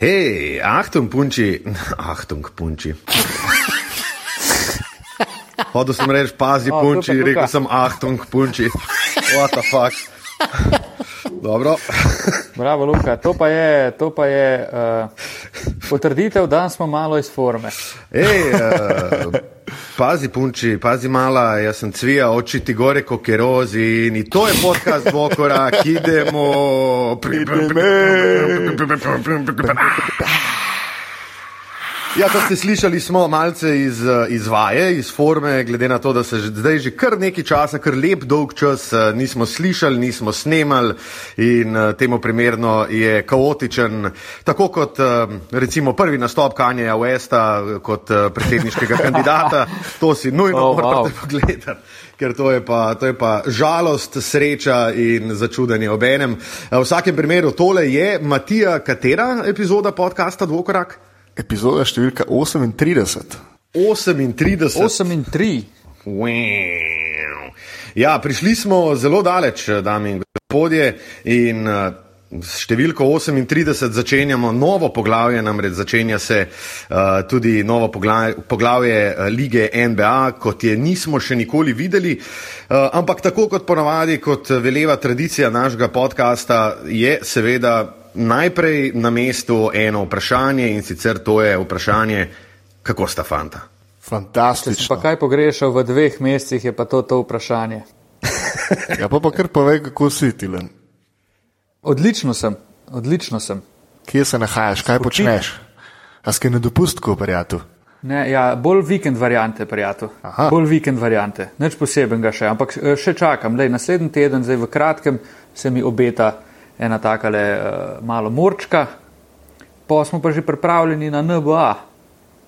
Hej, Achtung, punči, Achtung, punči. Hodil sem reči, pazi, O, punči, super, rekel Luka. sem Achtung, punči. What the fuck. Dobro. Bravo, Luka. To pa je, to pa je uh, potrditev, da smo malo iz forme. Ej, uh, pazi, punči, pazi mala, jaz sem cvija, oči ti gore kot kerozi in to je podcast dvokorak, idemo. Ja, kot ste slišali, smo malce iz, eh, iz vaje, iz forme, glede na to, da se že, zdaj že kar nekaj časa, kar lep dolg čas eh, nismo slišali, nismo snemali in eh, temu primerno je kaotičen, tako kot recimo prvi nastop Kanjeja Westa kot predsedniškega kandidata. To si nujno Oh, morate wow. pogledati. Ker to je, pa, to je pa žalost, sreča in začudenje obenem. Eh, V vsakem primeru tole je Matija, katera epizoda podcasta Dvokorak? Epizoda številka 38. 38. 8 in 3. Wow. Ja, prišli smo zelo daleč, dame in gospodje, in uh, s številko 38 začenjamo novo poglavje, namreč začenja se uh, tudi novo poglavje, poglavje uh, lige NBA, kot je nismo še nikoli videli. Uh, ampak tako kot ponavadi, kot veleva tradicija našega podcasta, je seveda najprej na mestu eno vprašanje in sicer to je vprašanje, kako sta fanta. Si pa Fantastično. kaj pogrešal v dveh mesecih, je pa to to vprašanje. Ja, pa, pa kar povej, kako si ti len. Odlično sem, odlično sem. Kje se nahajaš, kaj počneš? A si na dopustku, prijatelj? Ne, ja, bolj vikend variante, prijatelj. Aha. Bolj vikend variante, nič posebenega še, ampak eh, še čakam. Lej, naslednji teden, zdaj v kratkem, se mi obeta ena takale uh, malo morčka, pa smo pa že pripravljeni na NBA.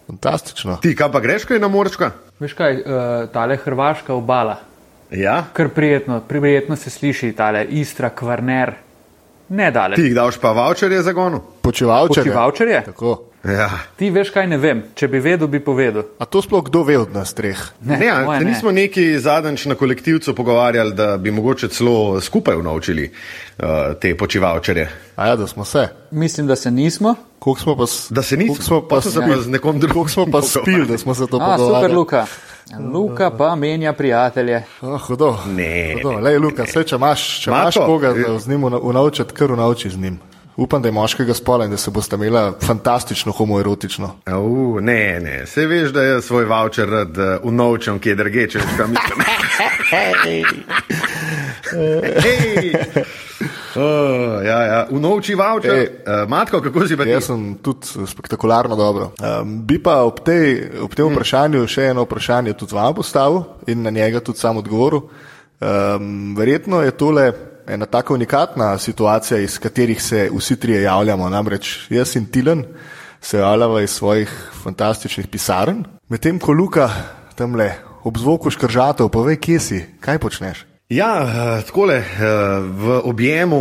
Fantastično. Ti, kaj pa greš, kaj na morčka? Veš kaj, uh, tale hrvaška obala, Ja, kar prijetno, prijetno se sliši, tale Istra, Kvarner, ne daleč. ti jih daš pa voucherje za gonu. Počivalček. Počivalčerje? Tako. Ja. Ti veš kaj, ne vem, če bi vedel, bi povedal. A to sploh kdo ve od nas treh? Ne, Ne, a moje se ne. nismo neki zadnjič na kolektivcu pogovarjali, da bi mogoče celo skupaj unovčili uh, te počivalčere. A ja, da smo se. Mislim, da se nismo. Koliko smo pa, s- Da se nismo, koliko smo pa, pa se pa z nekom drugim smo pa spili, da smo se to A, super, pogovarjali. Luka. Luka pa menja prijatelje. Oh, hudo. Ne, hudo. Lej, Luka, vse, če imaš, če imaš Matko, koga eh, da z njim unaučiti, kar unauči z njim. Upam, da je moškega spola in da se boste imela fantastično homoerotično. Uh, ne, ne, se veš, da jaz svoj voucher rad uh, unovčam, kje drge, če kaj mislim. Hej! Uh, ja, ja. Unovči voucher. Ej. Uh, Matko, kako si pa ti? Jaz sem tudi spektakularno dobro. Um, bi pa ob, tej, ob tem vprašanju še eno vprašanje tudi vam postavil in na njega tudi sam odgovoril. Um, verjetno je tole ena tako unikatna situacija, iz katerih se vsi trije javljamo. Namreč jaz in Tilen se javljamo iz svojih fantastičnih pisarn, medtem ko Luka tam le ob zvoku škržatov pove, kje si, kaj počneš. Ja, eh, takole, eh, v objemu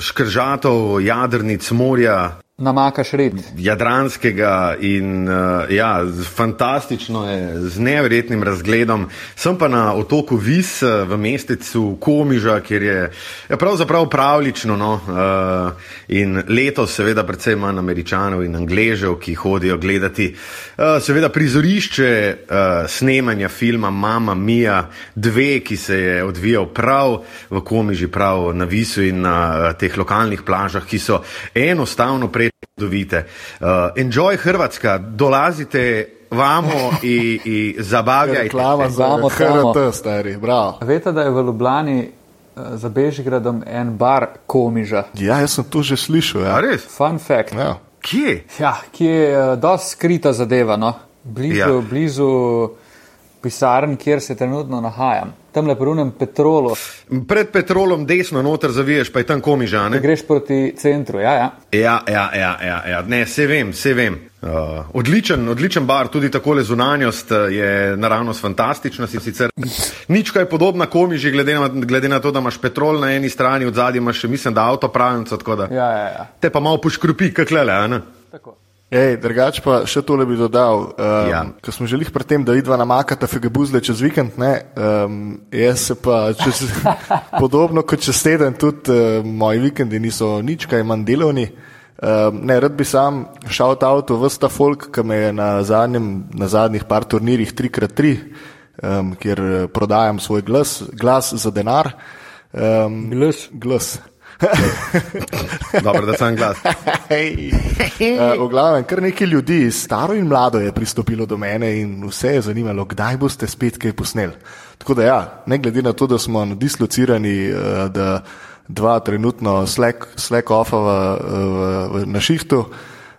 škržatov, jadrnic, morja, Namakaš red. Jadranskega in uh, ja, fantastično je, z neverjetnim razgledom. Sem pa na otoku Vis eh, v mestecu Komiža, kjer je ja, pravzaprav pravlično. No, uh, in letos, seveda, predvsem manj američanov in angležev, ki hodijo gledati, uh, seveda, prizorišče uh, snemanja filma Mama Mia 2, ki se je odvijal prav v Komiži, prav na Visu in na uh, teh lokalnih plažah, ki so enostavno prej čudovite. Uh, enjoy Hrvatska, dolazite vamo in, in zabavljajte. Reklama se. za. HRT, stari, bravo. Veste, da je v Ljubljani eh, za Bežigradom en bar komiža. Ja, jaz sem to že slišal. Ja. A res? Fun fact. Ja. Kje? Ja, ki je uh, dosti skrita zadeva, no? blizu, ja. blizu pisarn, kjer se trenutno nahajam. Tam le prunem petrolo, Pred petrolom desno noter zaviješ, pa je tam komižane. greš proti centru. Ja, ja. Ja, ja, ja, ja, ja. ne, se vem, se vem. Uh, odličen, odličen bar, tudi takole zunanjost uh, je naravnost fantastična. Si sicer nič kaj podobna komiži, glede na, glede na to, da imaš petrol na eni strani, od zadaj imaš še, mislim, da avtopravnico, tako da ja, ja, ja. te pa malo poškrupi, kaklele, a ne? Tako. Ej, drugač pa še tole bi dodal. Um, Ja. Ko smo želeli pri tem, da vidva namakata fegebuzle čez vikend, ne, um, jaz se pa čez, podobno kot čez teden, tudi uh, moji vikendi niso nič kaj manj delovni. Um, ne, rad bi sam šel ta avto v sta folk, ki me je na, zadnjem, na zadnjih par turnirjih 3x3, um, kjer eh, prodajam svoj glas, glas za denar. Um, Glas. glas. Dobro, da sem glas. Hej. Uh, v glavnem, kar nekaj ljudi, staro in mlado, je pristopilo do mene in vse je zanimalo, kdaj boste spet kaj posneli. Tako da, ja, ne glede na to, da smo dislocirani, uh, da dva trenutno slack-offava uh, na šihtu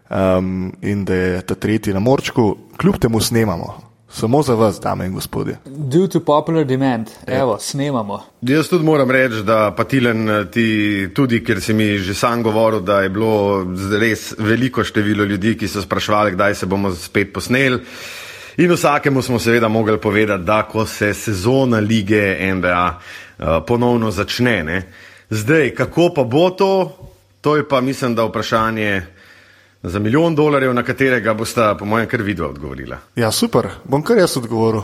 um, in da je ta tretji na morčku, kljub temu snemamo. Samo za vas, dame in gospodje. Due to popular demand, evo, snemamo. Jaz tudi moram reči, da Patilen ti tudi, ker si mi že sam govoril, da je bilo res veliko število ljudi, ki so sprašvali, kdaj se bomo spet posneli. In vsakemu smo seveda mogli povedati, da ko se sezona lige NBA uh, ponovno začne. Ne? Zdaj, kako pa bo to, to je pa mislim, da vprašanje za milijon dolarjev, na katerega bosta, po mojem, kar vidva odgovorila. Ja, super, bom kar jaz odgovoril.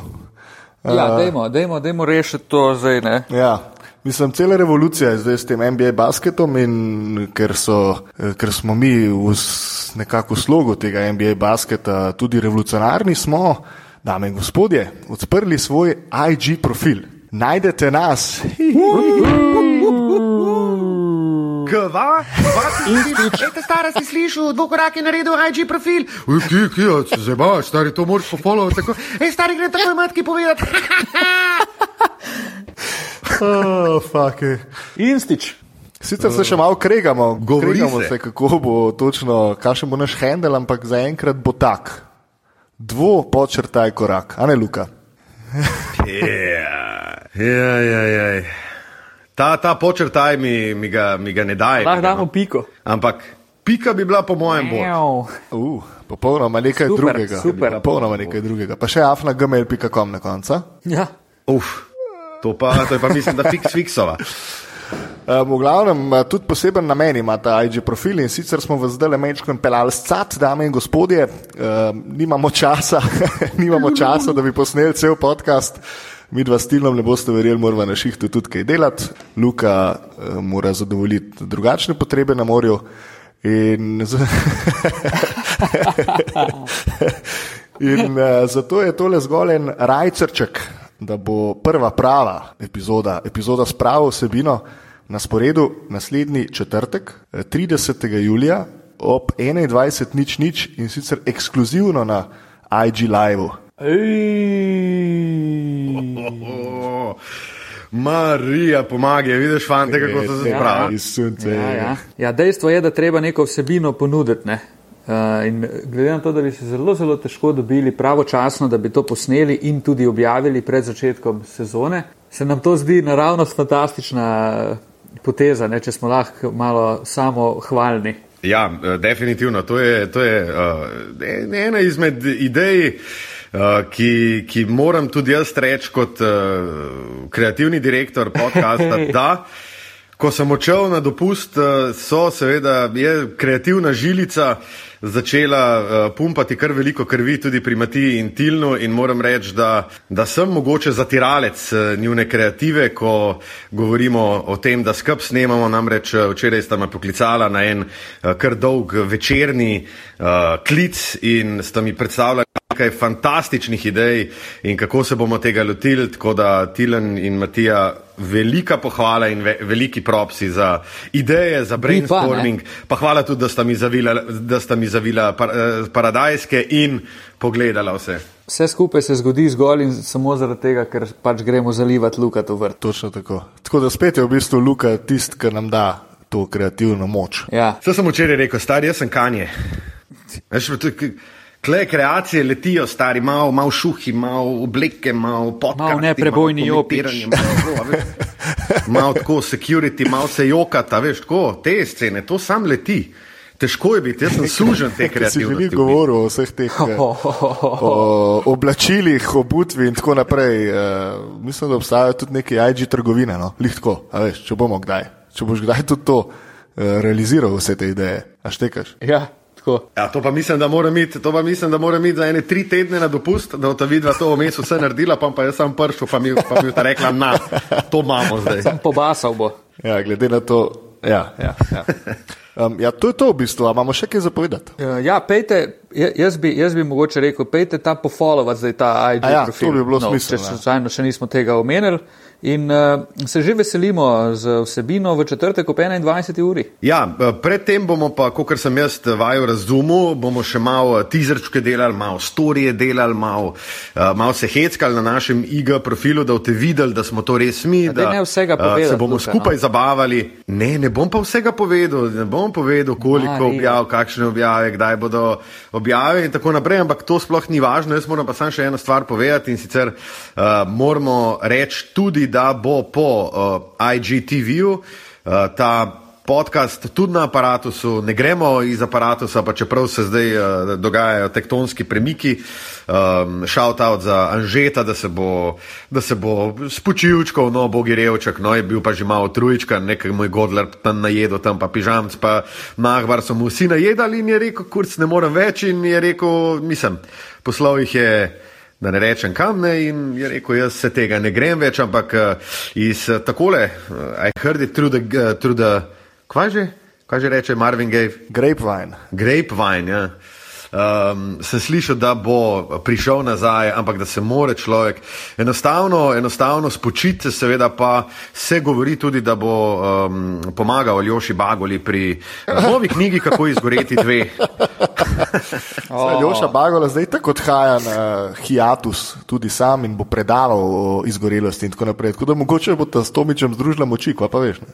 Ja, dajmo, dajmo, dajmo rešiti to zdaj. Ne? Ja. Mislim, cela revolucija je zdaj s tem NBA basketom in ker, so, ker smo mi v nekako slogu tega NBA basketa tudi revolucionarni, smo, dame in gospodje, odprli svoj IG profil. Najdete nas. Kva? Ete stara si slišal, dvokorak je naredil IG profil. Uj, ki, ki, ja, se zabaš, stari, to moraš pofollowati tako. Ej, stari, gre takoj matki povedati. Oh, fuck it. Instič. Sicer se še malo kregamo, Govori kregamo se. se, kako bo točno, kakšen bo naš handel, ampak zaenkrat bo tak. Dvo počrtaj korak, a ne Luka. Ja, ja, ja, ja. Ta, ta počrtaj mi, mi, ga, mi ga ne daje. Lahko damo piko. Ampak pika bi bila po mojem bolj. Ev. Uh, popolnoma nekaj Super, drugega. super. Popolnoma nekaj drugega. Pa še afnagmail.com na koncu. Ja. Uf, to pa, to je pa mislim, da fiks fiksova. Um, v glavnem, tudi poseben namen ima ta IG profil in sicer smo vas zdaj le mečko pelali s cat, dame in gospodje. Um, nimamo časa, nimamo časa, da bi posneli cel podcast. Mi dva stilom ne boste verjeli, moramo na šihtu tudi kaj delati. Luka uh, mora zadovoljiti drugačne potrebe na morju. In, z... in uh, zato je tole zgolj en rajčrček, da bo prva prava epizoda, epizoda s pravo vsebino na sporedu naslednji četrtek, eh, 30. julija ob 21.00 nič nič in sicer ekskluzivno na IG Live. Oh, Marija, pomagaj, vidiš, fante, kako so se spravili. Iz sunce. Ja, ja. ja, dejstvo je, da treba neko vsebino ponuditi. Ne? Uh, in glede na to, da bi se zelo, zelo težko dobili pravočasno, da bi to posneli in tudi objavili pred začetkom sezone, se nam to zdi naravnost fantastična eh, poteza, ne? če smo lahko malo samo hvalni. Ja, eh, definitivno. To je, to je uh, ena izmed idej, ki, ki moram tudi jaz reči kot uh, kreativni direktor podcasta, da ko sem odšel na dopust, uh, so seveda je kreativna žilica začela uh, pumpati kar veliko krvi tudi pri Matiji in Tilnu in moram reči, da, da sem mogoče zatiralec uh, njune kreative, ko govorimo o tem, da skrb snemamo, namreč včeraj sta me poklicala na en uh, kar dolg večerni uh, klic in sta mi predstavljala nekaj fantastičnih idej in kako se bomo tega lotili, tako da Tilen in Matija velika pohvala in ve, veliki propsi za ideje, za brainstorming, pa, pa hvala tudi, da sta mi zavila, da sta mi zavila par, eh, paradajske in pogledala vse. Vse skupaj se zgodi zgolj in samo zaradi tega, ker pač gremo zalivati lukat v vrt. Točno tako. Tako da spet je v bistvu Luka tisti, ki nam da to kreativno moč. Ja. Vse sem včeraj rekel, stari, jaz sem kanje. Veš, to je k- Kle kreacije letijo, stari, malo mal šuhi, malo obleke, malo podcast. Malo neprebojni jopič. Malo tako security, malo se jokata, veš, tako, te scene, to sam leti. Težko je biti, jaz sem sužen te si kreativnosti. veliko govoril o vseh teh eh, o oblačilih, obutvi in tako naprej. Uh, mislim, da obstajajo tudi neke IG trgovine, no? lihtko, a veš, če bomo kdaj. Če boš kdaj tudi to uh, realiziral, vse te ideje, a štekaš. Ja, tako. Ja, to pa mislim, da mora imeti, to pa mislim, da mora imeti za ene tri tedne na dopust, da bo ta vidva to vmes vse naredila, pa, pa jaz sem pršel, pa mi, pa mi je ta rekla, na, to imamo zdaj. Sam pobasal bo. Ja, glede na to, ja, ja. ja. Um, ja, to je to v bistvu, a imamo še kaj zapovedati. Uh, ja, pejte, ja- jaz bi, jaz bi mogoče rekel, pejte ta pofolovat zdaj ta IG A ja, profil. to bi bilo no, smiselno, Če ja. slučajno še nismo tega omenili. In uh, se že veselimo z vsebino v četrtek ob 21. uri. Ja, eh, predtem bomo pa, kot sem jaz vaju razumel, bomo še malo teaserčke delali, malo storije delali, malo, uh, malo se heckali na našem IG profilu, da boste videli, da smo to res mi. daj Da ne vsega eh, povedati, se bomo Luka, skupaj no. zabavali. Ne, ne bom pa vsega povedal, ne bom povedal, koliko Marija. objav, kakšne objave, kdaj bodo objave in tako naprej, ampak to sploh ni važno. Jaz moram pa samo še eno stvar povedati in sicer uh, moramo reči tudi, da bo po uh, IGTV-ju uh, ta podcast tudi na aparatusu, ne gremo iz aparatusa, pa čeprav se zdaj uh, dogajajo tektonski premiki. Um, shout out za Anžeta, da se bo, da se bo spočilčkal, no, bogi revčak, no, je bil pa že malo trujička, nekaj moj godler tam najedel, tam pa pižamc, pa nahvar so mu vsi najedali in je rekel, kurc ne morem več in je rekel, mislim, poslov jih je da ne rečem kam ne, in je rekel, jaz se tega ne grem več, ampak uh, iz uh, takole, uh, I heard it through the, through the kvaj že, kaj že reče Marvin Gaye, Grapevine. grapevine, ja. Um, sem slišal, da bo prišel nazaj, ampak da se more človek enostavno, enostavno spočiti, seveda pa se govori tudi, da bo um, pomagal Aljoši Bagoli pri novi knjigi, kako izgoreti dve. Oh. Joša Bagola zdaj tako odhaja na hiatus, tudi sam in bo predaval o izgorelosti in tako naprej. Tako da mogoče bo ta s Tomičem združila moči, pa veš. Ne?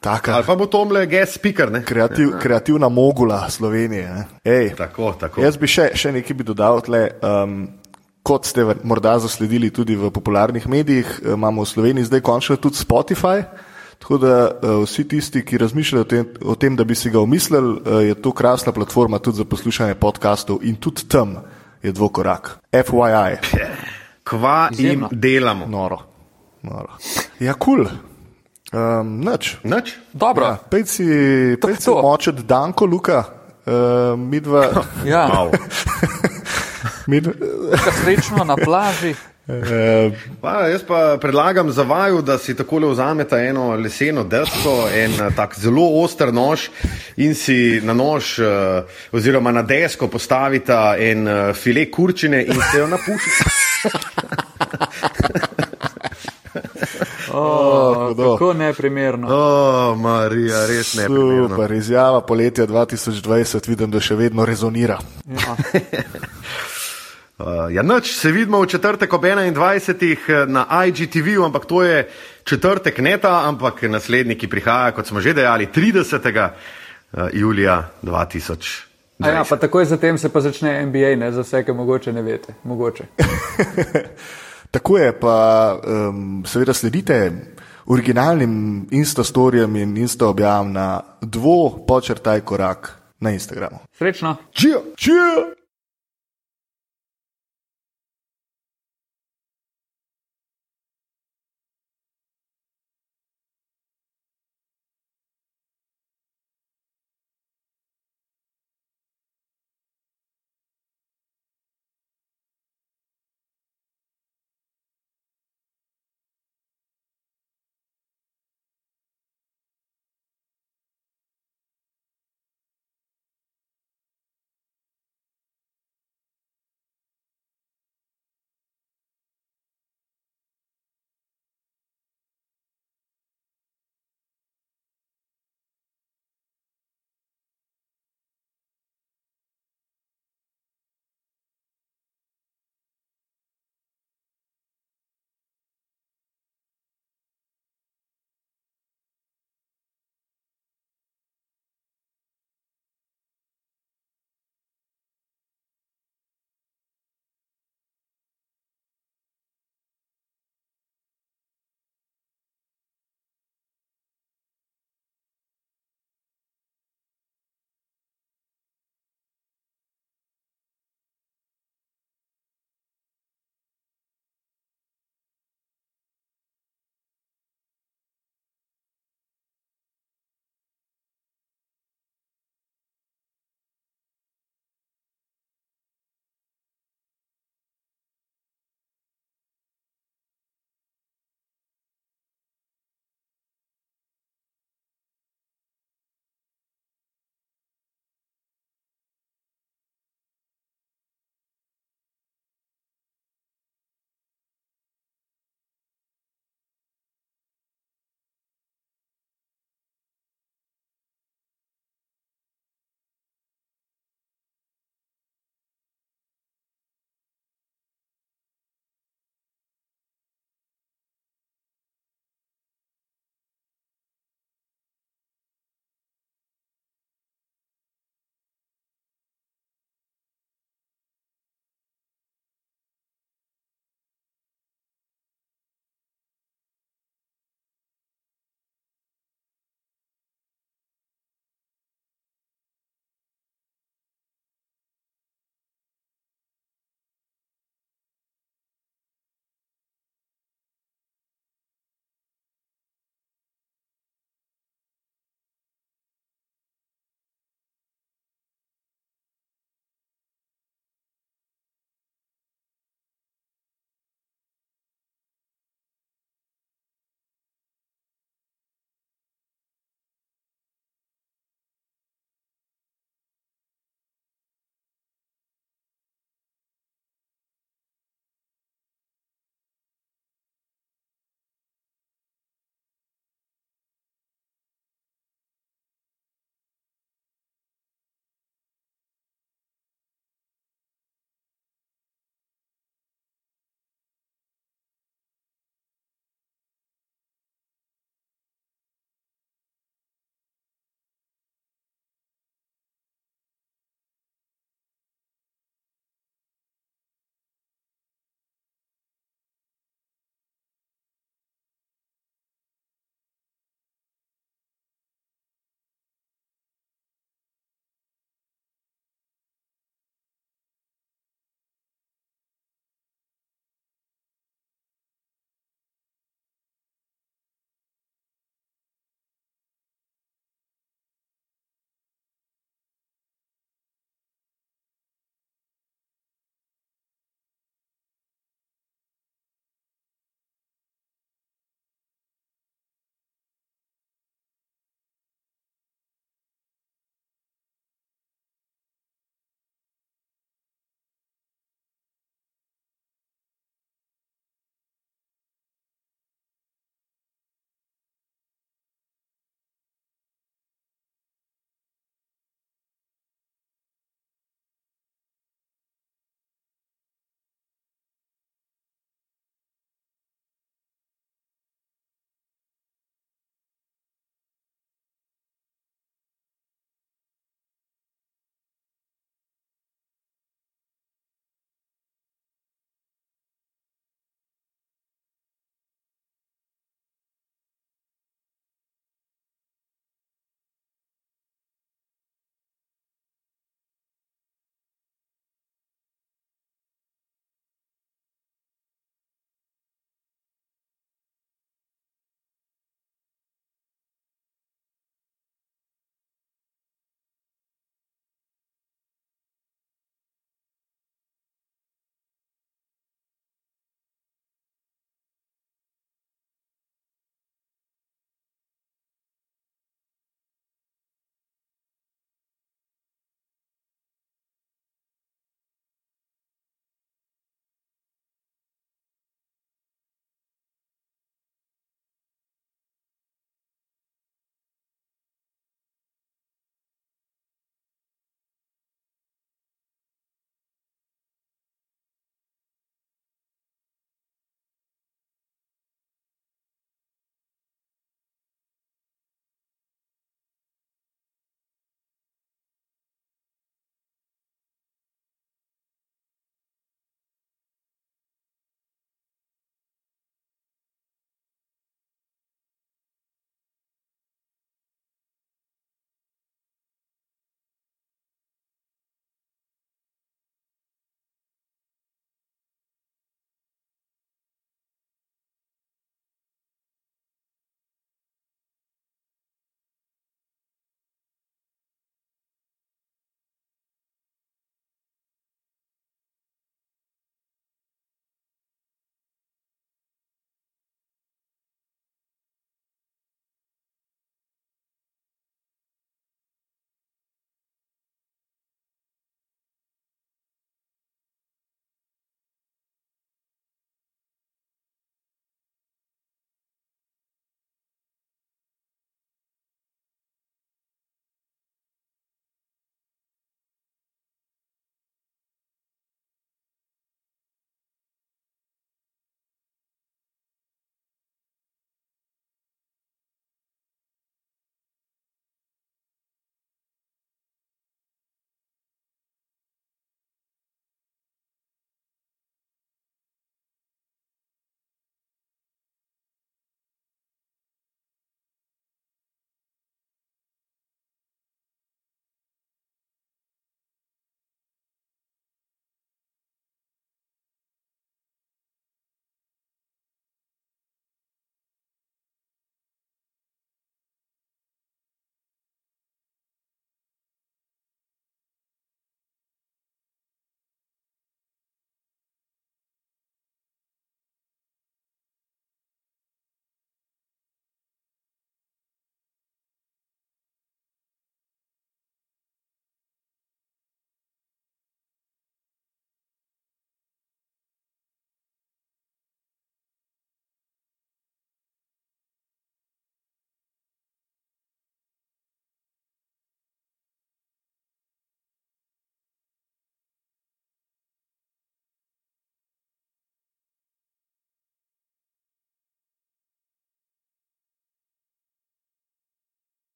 Taka Ali pa bo Tomle guest speaker, ne? kreativ, kreativna mogula Slovenije. Ne? Ej, Tako, tako. Jaz bi še, še nekaj bi dodal. Tle, um, kot ste morda zasledili tudi v popularnih medijih, eh, imamo v Sloveniji zdaj končno tudi Spotify. Tako da uh, vsi tisti, ki razmišljajo o tem, o tem, da bi si ga omislili, uh, je to krasna platforma tudi za poslušanje podkastov in tudi tam je dvokorak. FYI, Kva jim delamo? noro. noro. Ja, kul. Cool. Um, nič. Nič? Dobro. Ja, pej si, pej si močet Danko, Luka, uh, midva. Ja, midva Luka, srečno na plaži. uh, Pa, jaz pa predlagam za vaju, da si takole vzamete eno leseno desko, en eh, tak zelo oster nož in si na nož eh, oziroma na desko postavite en eh, file kurčine in se jo napušite. Hudo. kako neprimerno. O, Marija, res ne. Super, izjava poletja 2020, vidim, da še vedno rezonira. Ja. Uh, ja, noč se vidimo v četrtek ob 21. na IGTV, ampak to je četrtek ne ta, ampak naslednji, ki prihaja, kot smo že dejali, 30. eh, julija 2000. A ja, pa takoj zatem se pa začne NBA, ne, za vse, ki mogoče ne veste. Mogoče. Tako je, pa um, seveda sledite originalnim instastorijem in insta objavam na dvo počrtaj korak na Instagramu. Srečno. Čijo! Čijo!